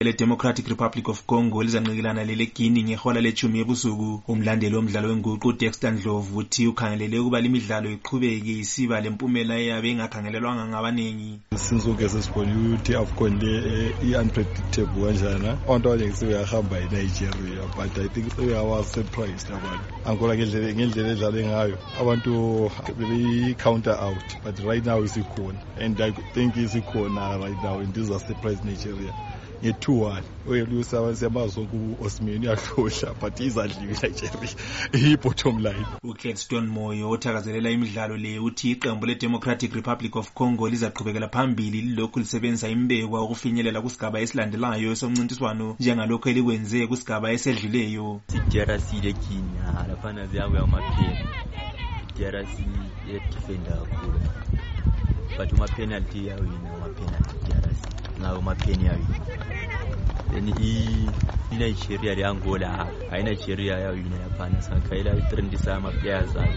le-democratic republic of congo lizanqikelana lele-guinea ngehola lechumi ebusuku. Umlandeli womdlalo wenguqu udexter ndlovu uthi ukhangelele ukuba limidlalo iqhubeke isiba lempumela eyabe ingakhangelelwanga ngabaningi. Since uke sesibonile ukuthi afcon le i-unpredictable kanjana abantu abaningi sebeyahamba enigeria but i think sebeyawa-surprised abantu. Angola ngendlela edlale ngayo. Abantu bebeyi-counter out but right now isikhona. And i think isikhona right now and iza-surprise nigeria nge-two one oyelusa siyamazi ku-osman uyahlohla but izadliwe nigeria iyi-bottom line. Ucladston moyo othakazelela imidlalo le uthi iqembu le-democratic republic of congo lizaqhubekela phambili lilokhu lisebenzisa imbekwa ukufinyelela kusigaba esilandelayo somncintiswano njengalokhu elikwenze kusigaba esedluleyo. Leguinea laphana ziyabuya amapheni i-drc yedifenda kakhulu. But umapenalty yawina umapenalty na roma peniary da ni yi na shirya da angola a yi na shirya ya yi na ya fani san kai la disa mafiya zai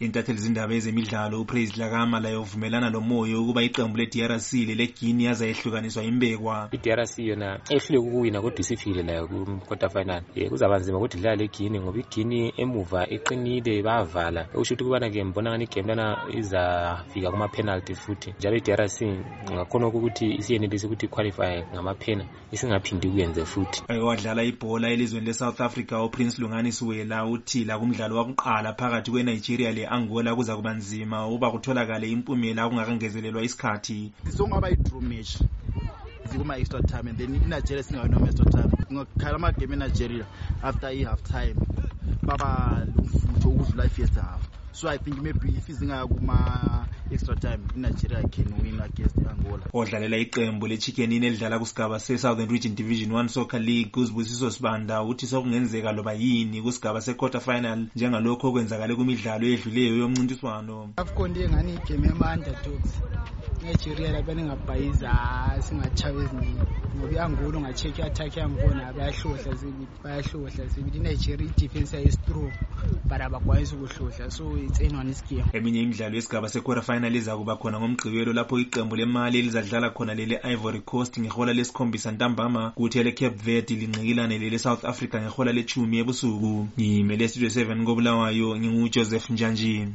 intatheli zindaba ezemidlalo upraise dlakama laye lomoya lomoyo ukuba iqembu le-drc lele-guinea yaza yehlukaniswa imbekwa i-drc yona ehluleka ukuwina kodwa isifile layo ku-quarter final. Um kuzaba nzima ukuthi idlala le-guinea ngoba i-guinea emuva iqinile bavala okusho ukuthi kubana-ke mbona ngani igame lana izafika kuma-penalty futhi. Njalo i-drc ngakhona ukuthi isiyenelise ukuthi iqualify ngamaphena isingaphindi kuyenze futhi. Wadlala ibhola elizweni le-south africa uprince lungani siwela uthi la kumdlalo wakuqala phakathi kwe-nigeria le-angola kuza kuba nzima. Uba kutholakale impumela kungakangezelelwa isikhathi. Sokungaba yi-draw match kuma-extra time and then inigeria singawinoma extra time. Ngakhala amagame enigeria after i-half time baba lomfutho ukudlula i-first half. So i think maybe if izingaya kuma-extra time inigeria can win against angola odlalela iqembu le-chicken elidlala kusigaba se-southern region division 1 soccer league uzibusiso sibanda uthi sokungenzeka loba yini kusigaba se-quarter final njengalokho okwenzakale kumidlalo edluleyo yomncintiswano. Afcon engani igame yama-underdogs nigeria lapha ningabhayiza singathaba eziningi. Ngoba i-angola unga-check i-attack yangibona bayahlohla sibili bayahlohla sibili inigeria i-defense yayo strong but abakwanisi ukuhlohla so it's anyone is game eminye imidlalo yesigaba se-quarter final iza kuba khona ngomgqibelo lapho iqembu lemali elizadlala khona lele-ivory coast ngehola lesikhombisa ntambama kuthi ele-cape verde linqikilane lele-south africa ngehola lechumi ebusuku. Ngimele studio 7 kobulawayo ngingujoseph njanjini